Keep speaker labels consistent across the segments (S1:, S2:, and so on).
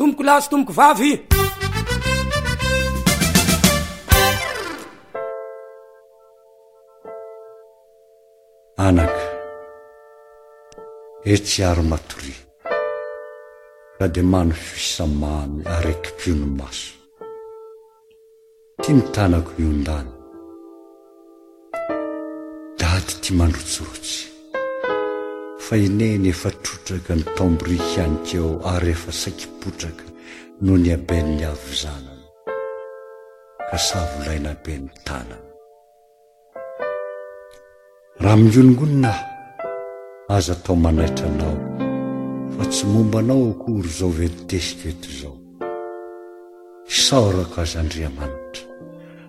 S1: Tompoko lahy sy tompoko vavy.
S2: Anaka, etsy ary matoria, fa dia mano fisamamy areki-pio ny maso. ty ny tanako miondana Dady ty mandrotsirotsy Fa i Neny efa trotraka ny taom-biriky ihany keo ary efa saiky potraka noho ny haben'ny havizanana Ka sahavo laina be ny tanana. Raha mionongonona aho, aza atao manaitra anao, fa tsy momba anao akory izao ventesiko eto izao. Isaorako aza Andriamanitra,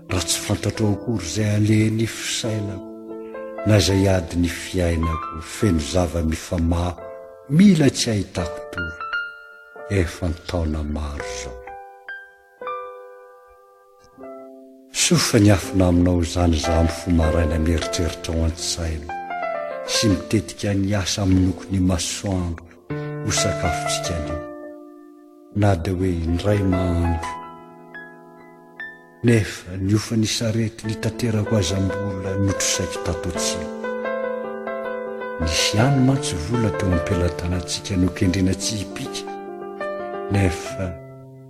S2: raha tsy fantatrao akory izay alehan'ny fisainako, na izay adin'ny fiainako, feno zava-mifamaho, mila tsy ahitako tory, efa an-taona maro izao. Soa fa niafina aminao izany izaho mifoha maraina mieritreritra ao an-tsaina sy mitetika ny asa minoko ny masoandro ho sakafontsika aloha na dia hoe indray mahandro nefa ny hofan'ny sarety nitaterako aza mbola notrosaiko tato atsimo. Nisy ihany mantsy vola teo am-pelatanantsika nokendrena tsy hipika nefa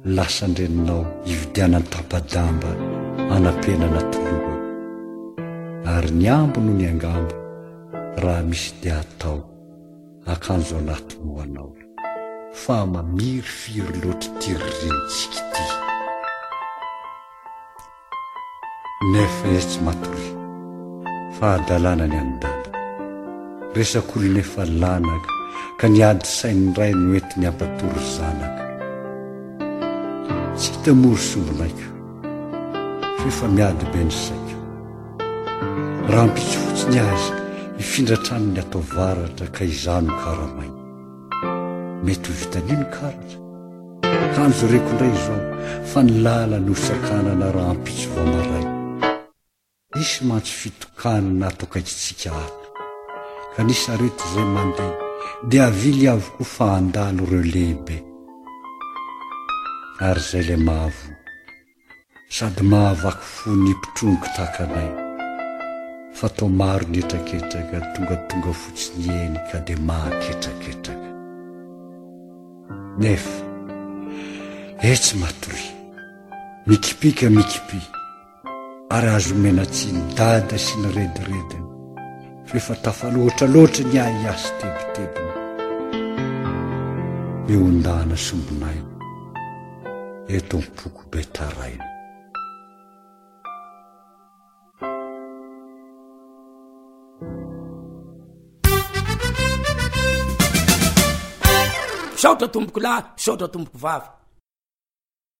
S2: Lasa an-dreninao ividianany tapa-damba anampenana tologako. Ary ny ambiny hono angamba raha misy dia atao, akanjo anaty ho anao. Fa mamirifiry loatra ity ririntsika ity. Nef ets matri. Fahadalana ny an'i Dada. Resak'olona efa lanaka ka ny ady sain'ny ray no entiny hampatory zanaka. Tsy hita moa ry sombinaiko f'efa miady be ny saiko. Rahampitso fotsiny aza hifindra hatrany ny ato avaratra ka izaho no karamaina. Mety ho vitan'io ny karatra? Hany zoreko indray izao fa ny lala no sakanana rahampitso vao maraina. Hisy mantsy fitokany natokaitintsika ato. Ka ny sarety izay mandeha dia avily avokoa fa handalo ireo lehibe. Ary izay ilay mahavoa. Sady mahavaky fo ny mpitrongy tahaka anay fa toa maro ny hetraketraka tongatonga fotsiny eny ka dia mahaketraketraka. Nefa, etsy matoria, mikipika mikipy ary azo omena tsiny dada sy ny redirediny f'efa tafaloatra loatra ny ahiahy sy tebitebiny. Miondana sombinaina. eto am-poko be taraina.
S1: Misaotra tompoko lahy, misaotra tompoko vavy.